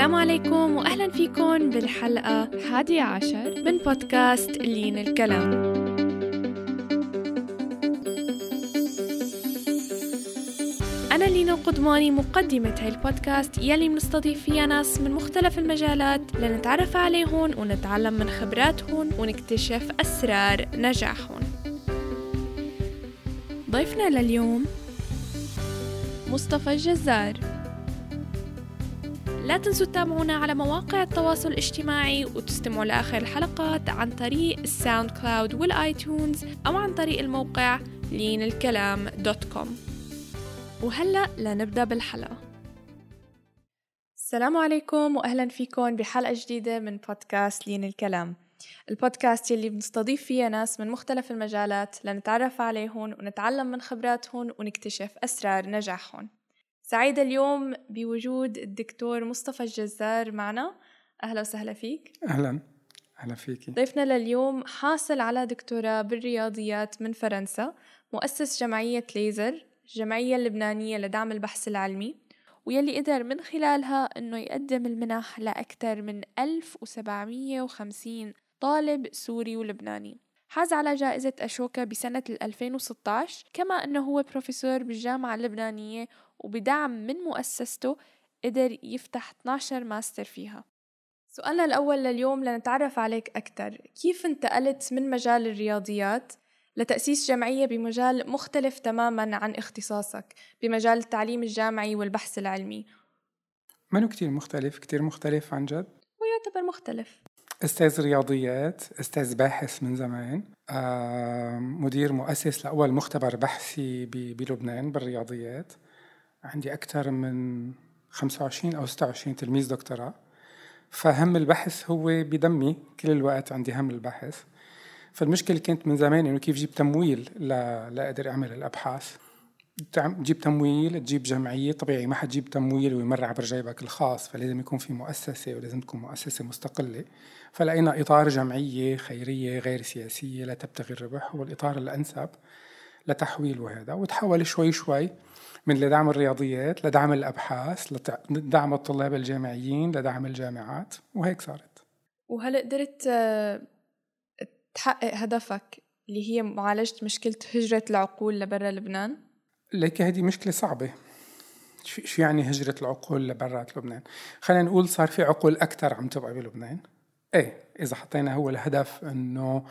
السلام عليكم وأهلا فيكم بالحلقة الحادية عشر من بودكاست لين الكلام. أنا لينا قدماني مقدمة هاي البودكاست يلي بنستضيف فيها ناس من مختلف المجالات لنتعرف عليهم ونتعلم من خبراتهم ونكتشف أسرار نجاحهم. ضيفنا لليوم مصطفى الجزار. لا تنسوا تتابعونا على مواقع التواصل الاجتماعي وتستمعوا لآخر الحلقات عن طريق ال SoundCloud وال iTunes أو عن طريق الموقع لين الكلام dot com. وهلأ لنبدأ بالحلقة. السلام عليكم وأهلا فيكم بحلقة جديدة من بودكاست لين الكلام. البودكاست يلي بنستضيف فيها ناس من مختلف المجالات لنتعرف عليهم ونتعلم من خبراتهم ونكتشف أسرار نجاحهم. سعيدة اليوم بوجود الدكتور مصطفى الجزار معنا. أهلا وسهلا فيك. أهلا. أهلا فيك. ضيفنا لليوم حاصل على دكتوراه بالرياضيات من فرنسا مؤسس جمعية ليزر الجمعية اللبنانية لدعم البحث العلمي ويلي قدر من خلالها أنه يقدم المنح لأكثر من 1750 طالب سوري ولبناني. حاز على جائزة أشوكا بسنة 2016 كما أنه هو بروفيسور بالجامعة اللبنانية وبدعم من مؤسسته قدر يفتح 12 ماستر فيها. سؤالنا الأول لليوم لنتعرف عليك أكثر كيف انتقلت من مجال الرياضيات لتأسيس جمعية بمجال مختلف تماما عن اختصاصك بمجال التعليم الجامعي والبحث العلمي؟ منو كتير مختلف؟ كتير مختلف عن جد؟ ويعتبر مختلف. أستاذ رياضيات أستاذ باحث من زمان مدير مؤسس لأول مختبر بحثي بلبنان بالرياضيات. عندي أكثر من 25 أو 26 تلميذ دكتوراه. فهم البحث هو بدمي كل الوقت عندي هم البحث. فالمشكلة كانت من زمان إنه كيف جيب تمويل لأقدر أعمل الأبحاث. تجيب تمويل تجيب جمعية طبيعي ما حتجيب تمويل ويمر عبر جيبك الخاص فلازم يكون في مؤسسة ولازم تكون مؤسسة مستقلة. فلقينا إطار جمعية خيرية غير سياسية لا تبتغي الربح هو الإطار الأنسب لتحويله هذا. وتحول شوي شوي من لدعم الرياضيات لدعم الأبحاث لدعم الطلاب الجامعيين لدعم الجامعات وهيك صارت. وهل قدرت آه، تحقق هدفك اللي هي معالجة مشكلة هجرة العقول لبرا لبنان؟ ليك هذه مشكلة صعبة. شو يعني هجرة العقول لبرات لبنان؟ خلينا نقول صار في عقول أكثر عم تبقى بلبنان. إيه إذا حطينا هو الهدف إنه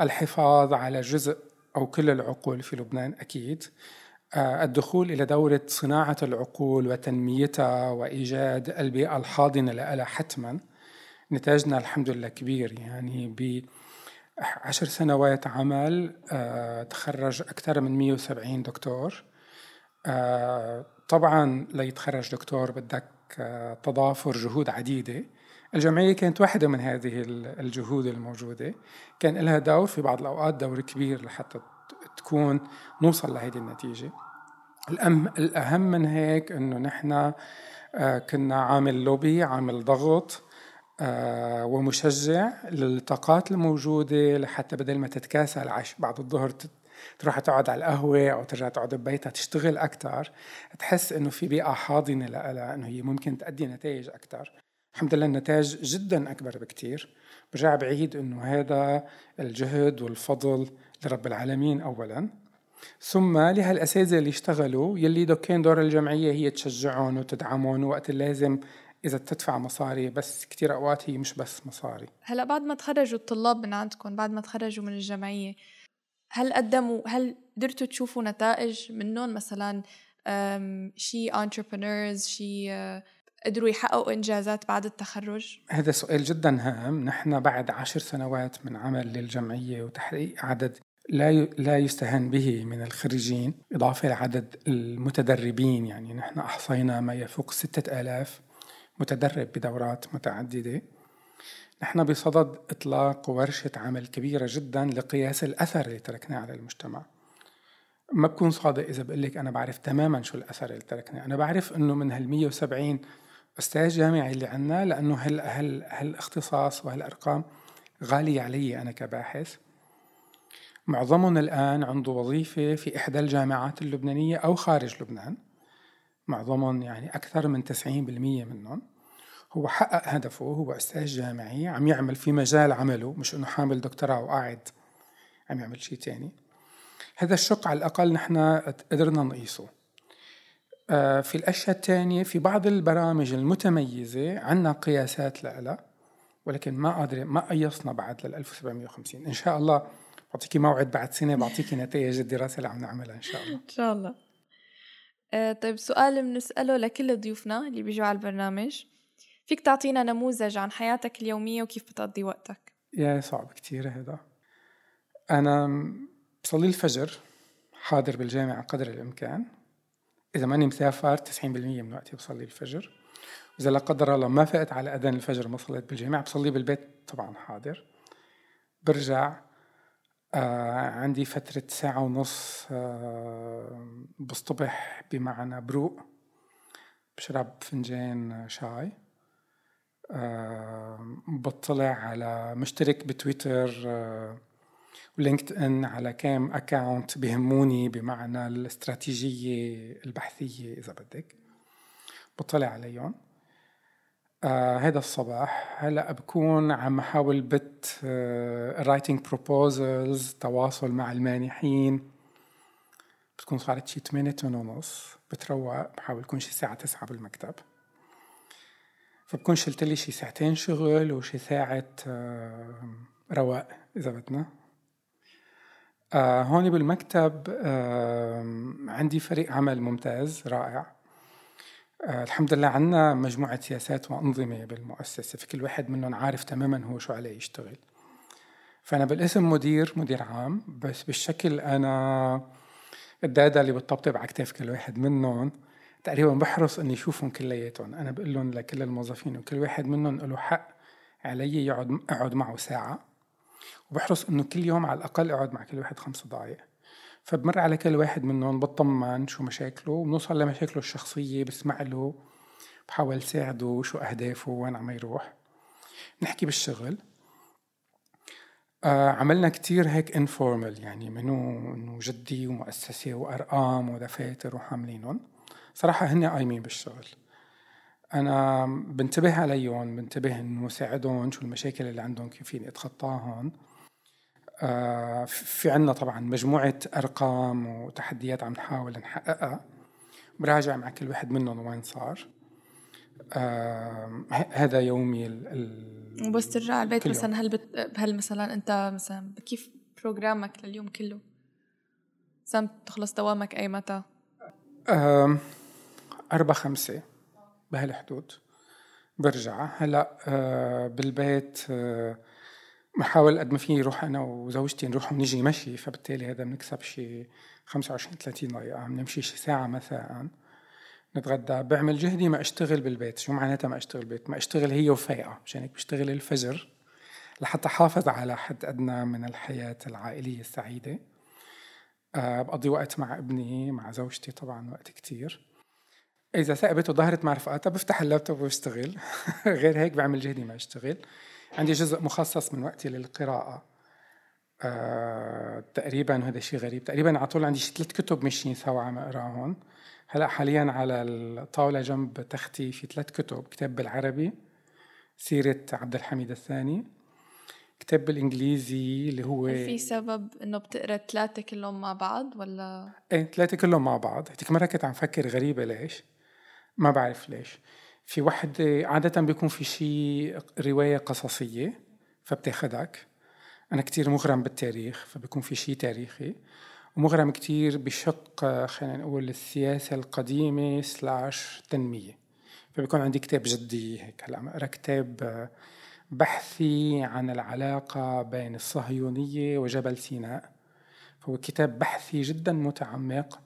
الحفاظ على جزء أو كل العقول في لبنان أكيد. آه، الدخول إلى دورة صناعة العقول وتنميتها وإيجاد البيئة الحاضنة لها حتما. نتاجنا الحمد لله كبير. يعني ب عشر سنوات عمل آه، تخرج أكثر من 170 دكتور. طبعا ليتخرج دكتور بدك تضافر جهود عديدة. الجمعية كانت واحدة من هذه الجهود الموجودة. كان لها دور في بعض الأوقات دور كبير لحتى تكون نوصل لهذه النتيجة. الأهم, الأهم من هيك أنه نحن آه، كنا عامل لوبي عامل ضغط آه، ومشجع للطاقات الموجودة لحتى بدل ما تتكاسل بعد الظهر تروح تقعد على القهوة أو ترجع تقعد ببيتها تشتغل أكثر تحس إنه في بيئة حاضنة لها إنه هي ممكن تأدي نتائج أكثر الحمد لله النتائج جدا أكبر بكتير. برجع بعيد إنه هذا الجهد والفضل لرب العالمين أولا. ثم لهالأساتذة اللي اشتغلوا يلي كان دور الجمعية هي تشجعهم وتدعمهم وقت اللازم إذا تدفع مصاري بس كتير أوقات هي مش بس مصاري. هلأ بعد ما تخرجوا الطلاب من عندكم بعد ما تخرجوا من الجمعية هل قدموا هل قدرتوا تشوفوا نتائج منهم؟ مثلا شي entrepreneurs شي آه، قدروا يحققوا إنجازات بعد التخرج؟ هذا سؤال جدا هام. نحن بعد عشر سنوات من عمل للجمعية وتحقيق عدد لا لا يستهان به من الخريجين إضافة لعدد المتدربين. يعني نحن أحصينا ما يفوق ستة آلاف متدرب بدورات متعددة. نحن بصدد إطلاق ورشة عمل كبيرة جدا لقياس الأثر اللي تركناه على المجتمع. ما بكون صادق إذا بقول لك أنا بعرف تماما شو الأثر اللي تركناه. أنا بعرف إنه من هال 170 أستاذ جامعي اللي عنا لأنه هال هالاختصاص وهالأرقام غالية علي أنا كباحث. معظمهم الآن عنده وظيفة في إحدى الجامعات اللبنانية أو خارج لبنان. معظمهم يعني أكثر من 90% منهم. هو حقق هدفه هو أستاذ جامعي عم يعمل في مجال عمله مش إنه حامل دكتوراه وقاعد عم يعمل شيء تاني. هذا الشق على الأقل نحن قدرنا نقيسه. آه، في الأشياء الثانية في بعض البرامج المتميزة عندنا قياسات لها ولكن ما قادر ما قيصنا بعد لل 1750 إن شاء الله بعطيكي موعد بعد سنة بعطيكي نتائج الدراسة اللي عم نعملها إن شاء الله. إن شاء الله. آه طيب سؤال بنسأله لكل ضيوفنا اللي بيجوا على البرنامج. فيك تعطينا نموذج عن حياتك اليومية وكيف بتقضي وقتك؟ يا صعب كتير هذا أنا بصلي الفجر حاضر بالجامعة قدر الإمكان. إذا ماني مسافر 90% من وقتي بصلي الفجر. إذا لا قدر الله ما فقت على أذان الفجر ما صليت بالجامعة بصلي بالبيت طبعا حاضر. برجع آه عندي فترة ساعة ونص آه بصطبح بمعنى بروق بشرب فنجان شاي. آه بطلع على مشترك بتويتر آه ولينكد ان على كام أكاونت بهموني بمعنى الاستراتيجية البحثية إذا بدك. بطلع عليهم. آه هذا الصباح هلأ بكون عم احاول بال writing آه proposals تواصل مع المانحين. بتكون صارت شي 8 8 ونص. بتروق بحاول كون شي الساعة 9 بالمكتب. فبكون شلت لي شي ساعتين شغل وشي ساعة آه رواق إذا بدنا. آه هون بالمكتب آه عندي فريق عمل ممتاز رائع. الحمد لله عنا مجموعة سياسات وأنظمة بالمؤسسة في كل واحد منهم عارف تماما هو شو عليه يشتغل. فأنا بالاسم مدير مدير عام بس بالشكل أنا الدادا اللي بتطبطب على كتاف كل واحد منهم تقريبا بحرص إني اشوفهم كلياتهم. أنا بقول لهم لكل الموظفين وكل واحد منهم له حق علي يقعد اقعد معه ساعة. وبحرص إنه كل يوم على الأقل اقعد مع كل واحد خمس دقائق فبمر على كل واحد منهم بطمن شو مشاكله وبنوصل لمشاكله الشخصية بسمع له بحاول ساعده شو أهدافه وين عم يروح. نحكي بالشغل. آه عملنا كتير هيك انفورمال يعني منو إنه جدي ومؤسسة وأرقام ودفاتر وحاملينهم. صراحة هن قايمين بالشغل. أنا بنتبه عليهم بنتبه إنه ساعدهم شو المشاكل اللي عندهم كيف فيني أتخطاهم. آه في عنا طبعا مجموعة أرقام وتحديات عم نحاول نحققها. براجع مع كل واحد منهم وين صار. آه هذا يومي ال وبس ترجع على البيت مثلا هل بت... هل مثلا أنت مثلا كيف بروجرامك لليوم كله؟ مثلا بتخلص دوامك أي متى؟ آه أربعة خمسة بهالحدود. برجع. هلا آه بالبيت آه بحاول قد ما فيني روح أنا وزوجتي نروح ونجي مشي فبالتالي هذا بنكسب شي 25 30 دقيقة عم نمشي شي ساعة مساء نتغدى. بعمل جهدي ما أشتغل بالبيت. شو معناتها ما أشتغل بالبيت؟ ما أشتغل هي وفايقة مشان هيك بشتغل الفجر لحتى حافظ على حد أدنى من الحياة العائلية السعيدة. أه بقضي وقت مع ابني مع زوجتي طبعا وقت كتير. إذا ثقبت وظهرت مع رفقاتها بفتح اللابتوب وبشتغل غير هيك بعمل جهدي ما اشتغل عندي جزء مخصص من وقتي للقراءة. آه، تقريبا هذا شيء غريب. تقريبا على طول عندي شي ثلاث كتب ماشيين سوا عم أقراهم. هلأ حاليا على الطاولة جنب تختي في ثلاث كتب. كتاب بالعربي سيرة عبد الحميد الثاني. كتاب بالإنجليزي اللي هو في سبب إنه بتقرأ ثلاثة كلهم مع بعض ولا؟ إيه ثلاثة كلهم مع بعض. هذيك مرة كنت عم فكر غريبة ليش؟ ما بعرف ليش. في وحدة عادة بيكون في شيء رواية قصصية فبتاخدك. أنا كتير مغرم بالتاريخ فبيكون في شيء تاريخي. ومغرم كتير بشق خلينا نقول السياسة القديمة سلاش تنمية. فبيكون عندي كتاب جدي هيك. هلا عم أقرأ كتاب بحثي عن العلاقة بين الصهيونية وجبل سيناء. فهو كتاب بحثي جدا متعمق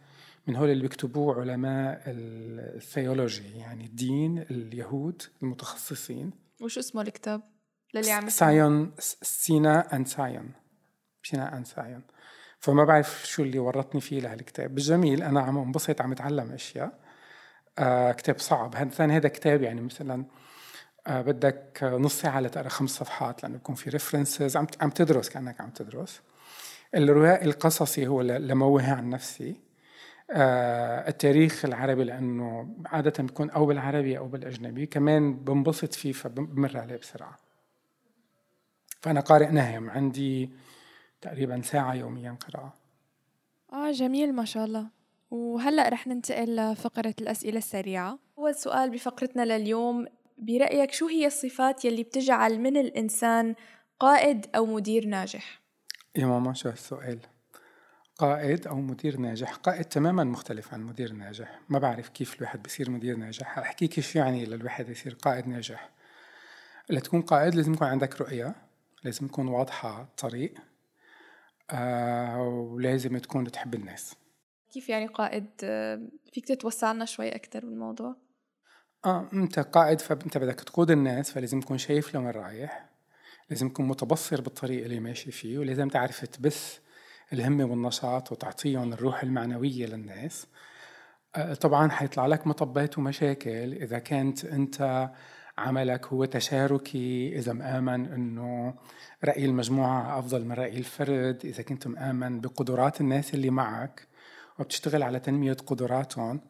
من هول اللي بيكتبوه علماء ال theology يعني الدين اليهود المتخصصين. وش اسمه الكتاب؟ للي عم Zion Sinai and Zion. Sinai and Zion. فما بعرف شو اللي ورطني فيه لهالكتاب. بالجميل أنا عم انبسط عم اتعلم أشياء. آه كتاب صعب. هذا ثاني هذا كتاب يعني مثلا آه بدك نص ساعة لتقرأ خمس صفحات لأنه يكون في references عم عم تدرس كأنك عم تدرس. الرواء القصصي هو لموه عن نفسي. التاريخ العربي لأنه عادة بيكون أو بالعربي أو بالأجنبي كمان بنبسط فيه فبمر عليه بسرعة. فأنا قارئ نهم عندي تقريبا ساعة يوميا قراءة. آه جميل ما شاء الله. وهلأ رح ننتقل لفقرة الأسئلة السريعة. أول سؤال بفقرتنا لليوم برأيك شو هي الصفات يلي بتجعل من الإنسان قائد أو مدير ناجح؟ يا ماما شو هالسؤال؟ قائد أو مدير ناجح. قائد تماما مختلف عن مدير ناجح. ما بعرف كيف الواحد بيصير مدير ناجح. أحكيك شو يعني للواحد يصير قائد ناجح. لتكون قائد لازم يكون عندك رؤية. لازم تكون واضحة الطريق. آه ولازم تكون تحب الناس. كيف يعني قائد؟ آه، فيك تتوسع لنا شوي أكثر بالموضوع؟ آه أنت قائد فأنت بدك تقود الناس فلازم تكون شايف لوين رايح. لازم تكون متبصر بالطريق اللي ماشي فيه ولازم تعرف تبث الهمة والنشاط وتعطيهم الروح المعنوية للناس. آه طبعا حيطلع لك مطبات ومشاكل. إذا كانت أنت عملك هو تشاركي إذا مآمن أنه رأي المجموعة أفضل من رأي الفرد إذا كنت مآمن بقدرات الناس اللي معك وبتشتغل على تنمية قدراتهم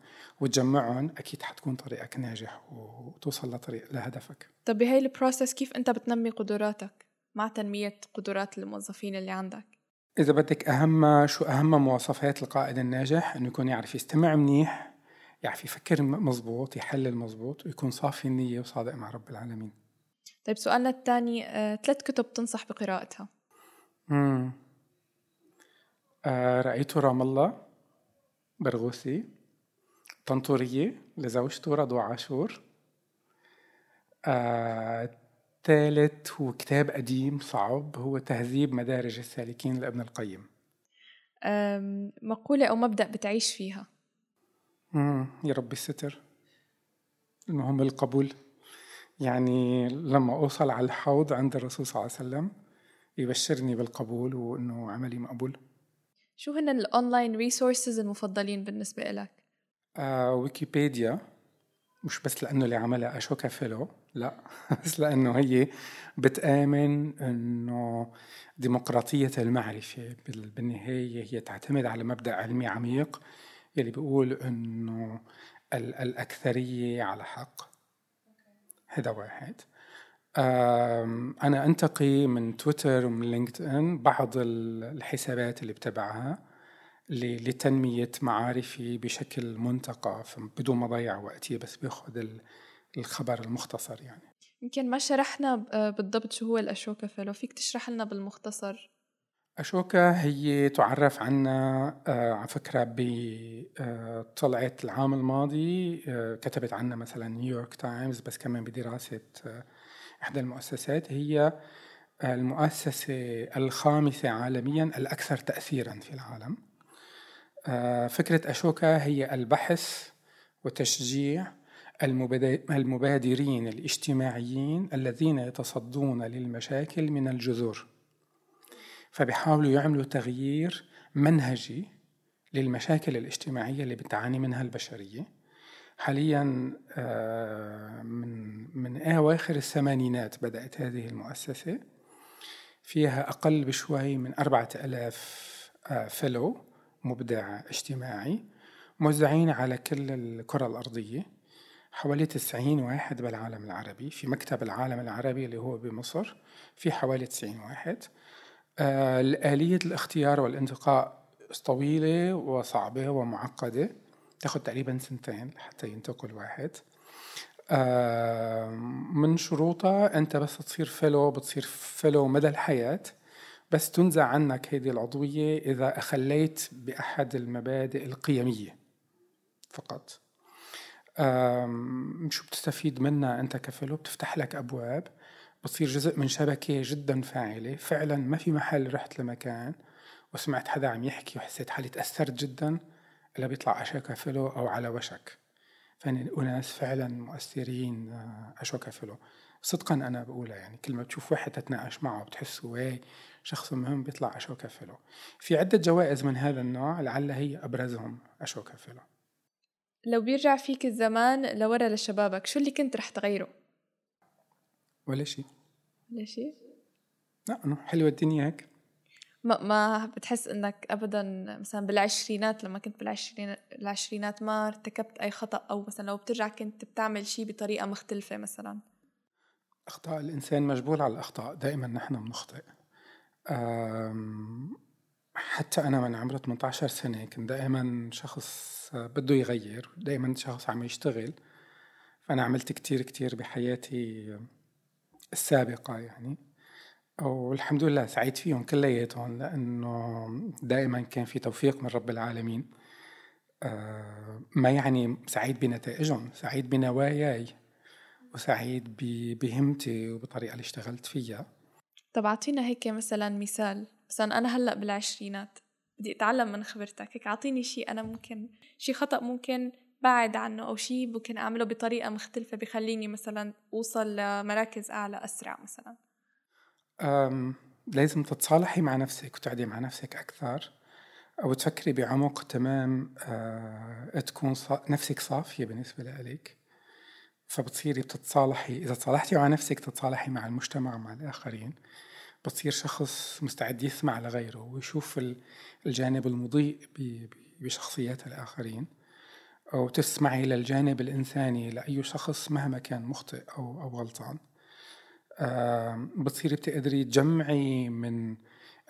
وتجمعهم أكيد حتكون طريقك ناجح وتوصل لطريق لهدفك. طب بهي البروسس كيف أنت بتنمي قدراتك مع تنمية قدرات الموظفين اللي عندك؟ إذا بدك أهم شو أهم مواصفات القائد الناجح إنه يكون يعرف يستمع منيح يعرف يفكر مزبوط يحلل مزبوط ويكون صافي النية وصادق مع رب العالمين. طيب سؤالنا الثاني آه، ثلاث كتب تنصح بقراءتها. امم آه رأيت رام الله برغوثي طنطورية لزوجته رضوى عاشور. آه ثالث هو كتاب قديم صعب هو تهذيب مدارج السالكين لابن القيم. مقولة أو مبدأ بتعيش فيها. مم. يا ربي الستر. المهم القبول. يعني لما أوصل على الحوض عند الرسول صلى الله عليه وسلم يبشرني بالقبول وإنه عملي مقبول. شو هن ال online resources المفضلين بالنسبة لك؟ آه، ويكيبيديا. مش بس لأنه اللي عملها Ashoka fellow لا بس لأنه هي بتآمن أنه ديمقراطية المعرفة. بالنهاية هي تعتمد على مبدأ علمي عميق يلي بيقول أنه الأكثرية على حق. هذا واحد. أنا أنتقي من تويتر ومن LinkedIn بعض الحسابات اللي بتابعها لتنمية معارفي بشكل منتقى بدون ما أضيع وقتي بس باخذ الخبر المختصر يعني. يمكن ما شرحنا بالضبط شو هو ال Ashoka fellow فيك تشرح لنا بالمختصر. Ashoka هي تعرف عنا آه على فكرة بطلعة آه العام الماضي آه كتبت عنا مثلا New York Times بس كمان بدراسة آه إحدى المؤسسات. هي المؤسسة الخامسة عالميا الأكثر تأثيرا في العالم. آه، فكرة أشوكا هي البحث وتشجيع المبادرين الاجتماعيين الذين يتصدون للمشاكل من الجذور. فبيحاولوا يعملوا تغيير منهجي للمشاكل الاجتماعية اللي بتعاني منها البشرية. حاليا آه، من من أواخر الثمانينات بدأت هذه المؤسسة. فيها أقل بشوي من أربعة ألاف فيلو. آه، مبدع اجتماعي موزعين على كل الكرة الأرضية. حوالي 90 واحد بالعالم العربي في مكتب العالم العربي اللي هو بمصر في حوالي 90 واحد. آه آلية الاختيار والانتقاء طويلة وصعبة ومعقدة تاخد تقريبا سنتين لحتى ينتقى واحد. آه من شروطها أنت بس تصير fellow بتصير fellow مدى الحياة. بس تنزع عنك هذه العضوية إذا أخليت بأحد المبادئ القيمية فقط. شو بتستفيد منها أنت ك fellow بتفتح لك أبواب بتصير جزء من شبكة جدا فاعلة. فعلا ما في محل رحت لمكان وسمعت حدا عم يحكي وحسيت حالي تأثرت جدا إلا بيطلع Ashoka fellow أو على وشك. فاني أناس فعلا مؤثرين آه، Ashoka fellow صدقا أنا بقولها يعني كل ما تشوف واحد تتناقش معه بتحسه شخص مهم بيطلع Ashoka fellow في عدة جوائز من هذا النوع لعل هي أبرزهم Ashoka fellow لو بيرجع فيك الزمان لورا لشبابك شو اللي كنت رح تغيره؟ ولا شيء ولا شيء؟ لا حلوة الدنيا هيك. ما ما بتحس إنك ابدا مثلا بالعشرينات لما كنت بالعشرين العشرينات ما ارتكبت أي خطأ؟ أو مثلا لو بترجع كنت بتعمل شيء بطريقة مختلفة مثلا؟ أخطاء الإنسان مجبول على الأخطاء دائما نحن بنخطئ. حتى أنا من عمري 18 سنة كنت دائما شخص بده يغير دائما شخص عم يشتغل. فأنا عملت كتير كتير بحياتي السابقة يعني. والحمد لله سعيد فيهم كلياتهم لأنه دائما كان في توفيق من رب العالمين. آه، ما يعني سعيد بنتائجهم سعيد بنواياي وسعيد بهمتي وبطريقة اللي اشتغلت فيها. طب أعطينا هيك مثلا مثال مثلا أنا هلأ بالعشرينات بدي أتعلم من خبرتك هيك أعطيني شيء أنا ممكن شيء خطأ ممكن بعد عنه أو شيء ممكن أعمله بطريقة مختلفة بخليني مثلا أوصل لمراكز أعلى أسرع مثلا. لازم تتصالحي مع نفسك وتقعدي مع نفسك أكثر أو تفكري بعمق تمام أه تكون نفسك صافية بالنسبة لإلك. فبتصيري بتتصالحي إذا تصالحتي مع نفسك تتصالحي مع المجتمع مع الآخرين. بتصير شخص مستعد يسمع لغيره ويشوف الجانب المضيء بشخصيات الآخرين. أو تسمعي للجانب الإنساني لأي شخص مهما كان مخطئ أو أو غلطان. بتصيري بتقدري تجمعي من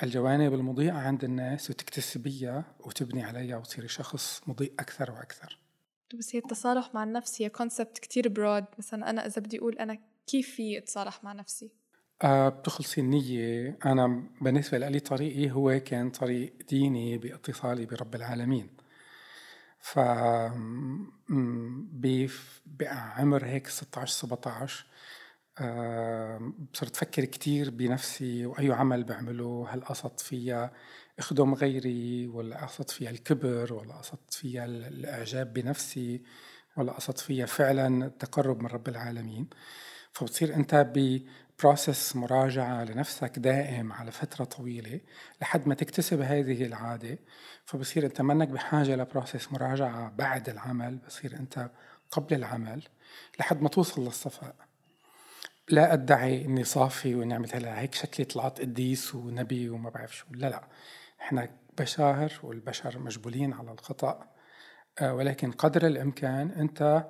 الجوانب المضيئة عند الناس وتكتسبيها وتبني عليها وتصيري شخص مضيء أكثر وأكثر. بس هي التصالح مع النفس هي كونسبت كتير برود مثلا أنا إذا بدي أقول أنا كيف في أتصالح مع نفسي؟ أه بتخلصي النية. أنا بالنسبة لي طريقي هو كان طريق ديني باتصالي برب العالمين. ف بعمر هيك 16 17 صرت أفكر كتير بنفسي وأي عمل بعمله هل قصدت فيها أخدم غيري ولا قصدت فيها الكبر ولا قصدت فيها الإعجاب بنفسي ولا قصدت فيها فعلا التقرب من رب العالمين. فبتصير أنت ببروسس مراجعة لنفسك دائم على فترة طويلة لحد ما تكتسب هذه العادة. فبصير أنت منك بحاجة لبروسس مراجعة بعد العمل بصير أنت قبل العمل لحد ما توصل للصفاء. لا أدعي إني صافي وإني عملت هلا هيك شكلي طلعت قديس ونبي وما بعرف شو. لا لا. إحنا بشر والبشر مجبولين على الخطأ آه، ولكن قدر الإمكان أنت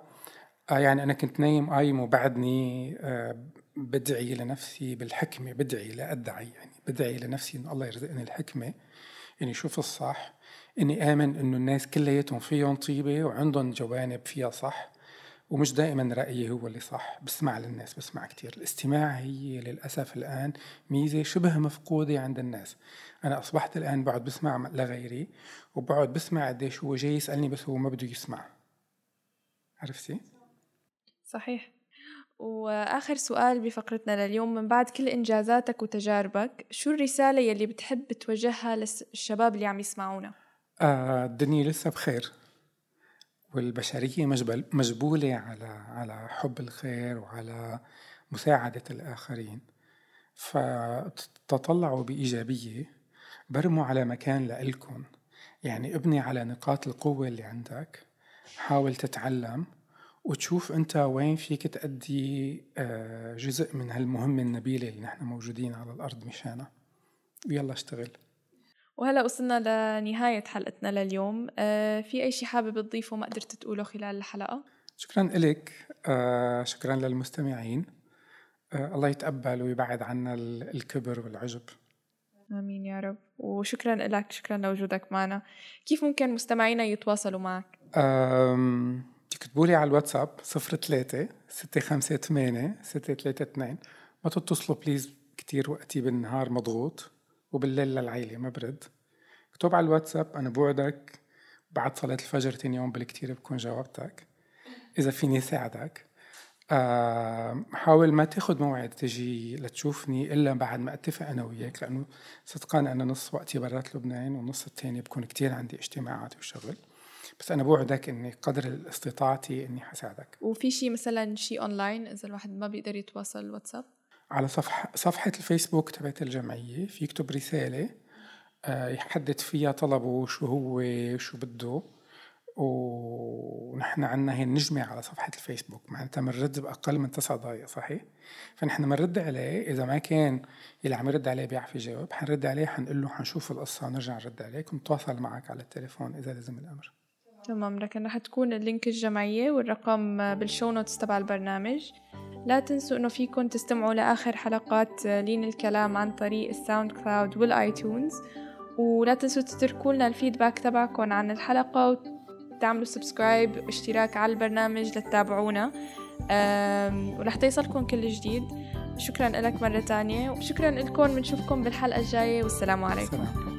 آه، يعني أنا كنت نايم قايم وبعدني آه، بدعي لنفسي بالحكمة بدعي لا أدعي يعني بدعي لنفسي ان الله يرزقني الحكمة إني أشوف الصح إني آمن إنه الناس كلياتهم فيهم طيبة وعندهم جوانب فيها صح. ومش دائما رأيي هو اللي صح بسمع للناس بسمع كتير. الاستماع هي للأسف الآن ميزة شبه مفقودة عند الناس. أنا أصبحت الآن بقعد بسمع لغيري وبقعد بسمع قديش هو جاي يسألني بس هو ما بده يسمع. عرفتي؟ صحيح. وآخر سؤال بفقرتنا لليوم من بعد كل إنجازاتك وتجاربك شو الرسالة يلي بتحب توجهها للشباب اللي عم يسمعونا؟ آه الدنيا لسه بخير. والبشرية مجبولة على على حب الخير وعلى مساعدة الآخرين. فتطلعوا بإيجابية برموا على مكان لإلكم. يعني ابني على نقاط القوة اللي عندك. حاول تتعلم وتشوف أنت وين فيك تأدي آه، جزء من هالمهمة النبيلة اللي نحن موجودين على الأرض مشانها. ويلا اشتغل. وهلا وصلنا لنهاية حلقتنا لليوم. آه في أي شيء حابب تضيفه ما قدرت تقوله خلال الحلقة؟ شكرا لك آه شكرا للمستمعين. آه الله يتقبل ويبعد عنا الكبر والعجب. آمين يا رب. وشكرا لك شكرا لوجودك معنا. كيف ممكن مستمعينا يتواصلوا معك؟ تكتبوا لي على الواتساب 03 658 632 ما تتصلوا بليز كتير وقتي بالنهار مضغوط. وبالليل للعيلة ما برد. اكتب على الواتساب أنا بوعدك بعد صلاة الفجر تاني يوم بالكتير بكون جاوبتك إذا فيني ساعدك. أه حاول ما تاخد موعد تجي لتشوفني إلا بعد ما أتفق أنا وياك لأنه صدقا أنا نص وقتي برات لبنان والنص التاني بكون كتير عندي اجتماعات وشغل. بس أنا بوعدك إني قدر استطاعتي إني حساعدك. وفي شيء مثلا شيء أونلاين إذا الواحد ما بيقدر يتواصل واتساب؟ على صفحة صفحة الفيسبوك تبعت الجمعية في يكتب رسالة آه، يحدد فيها طلبه شو هو شو بده ونحن عنا هي النجمة على صفحة الفيسبوك معناتها بنرد بأقل من تسع دقايق صحيح؟ فنحن بنرد عليه إذا ما كان اللي عم يرد عليه بيعرف يجاوب حنرد عليه حنقول له حنشوف القصة ونرجع نرد عليك ونتواصل معك على التليفون إذا لازم الأمر تمام لكن رح تكون ال link الجمعية والرقم بال show notes تبع البرنامج لا تنسوا إنه فيكم تستمعوا لآخر حلقات لين الكلام عن طريق ال SoundCloud وال iTunes. ولا تنسوا تتركوا لنا الفيدباك تبعكم عن الحلقة وتعملوا سبسكرايب واشتراك على البرنامج لتتابعونا. ورح توصلكم كل جديد. شكرا لك مرة تانية. وشكرا لكم. بنشوفكم بالحلقة الجاية. والسلام عليكم.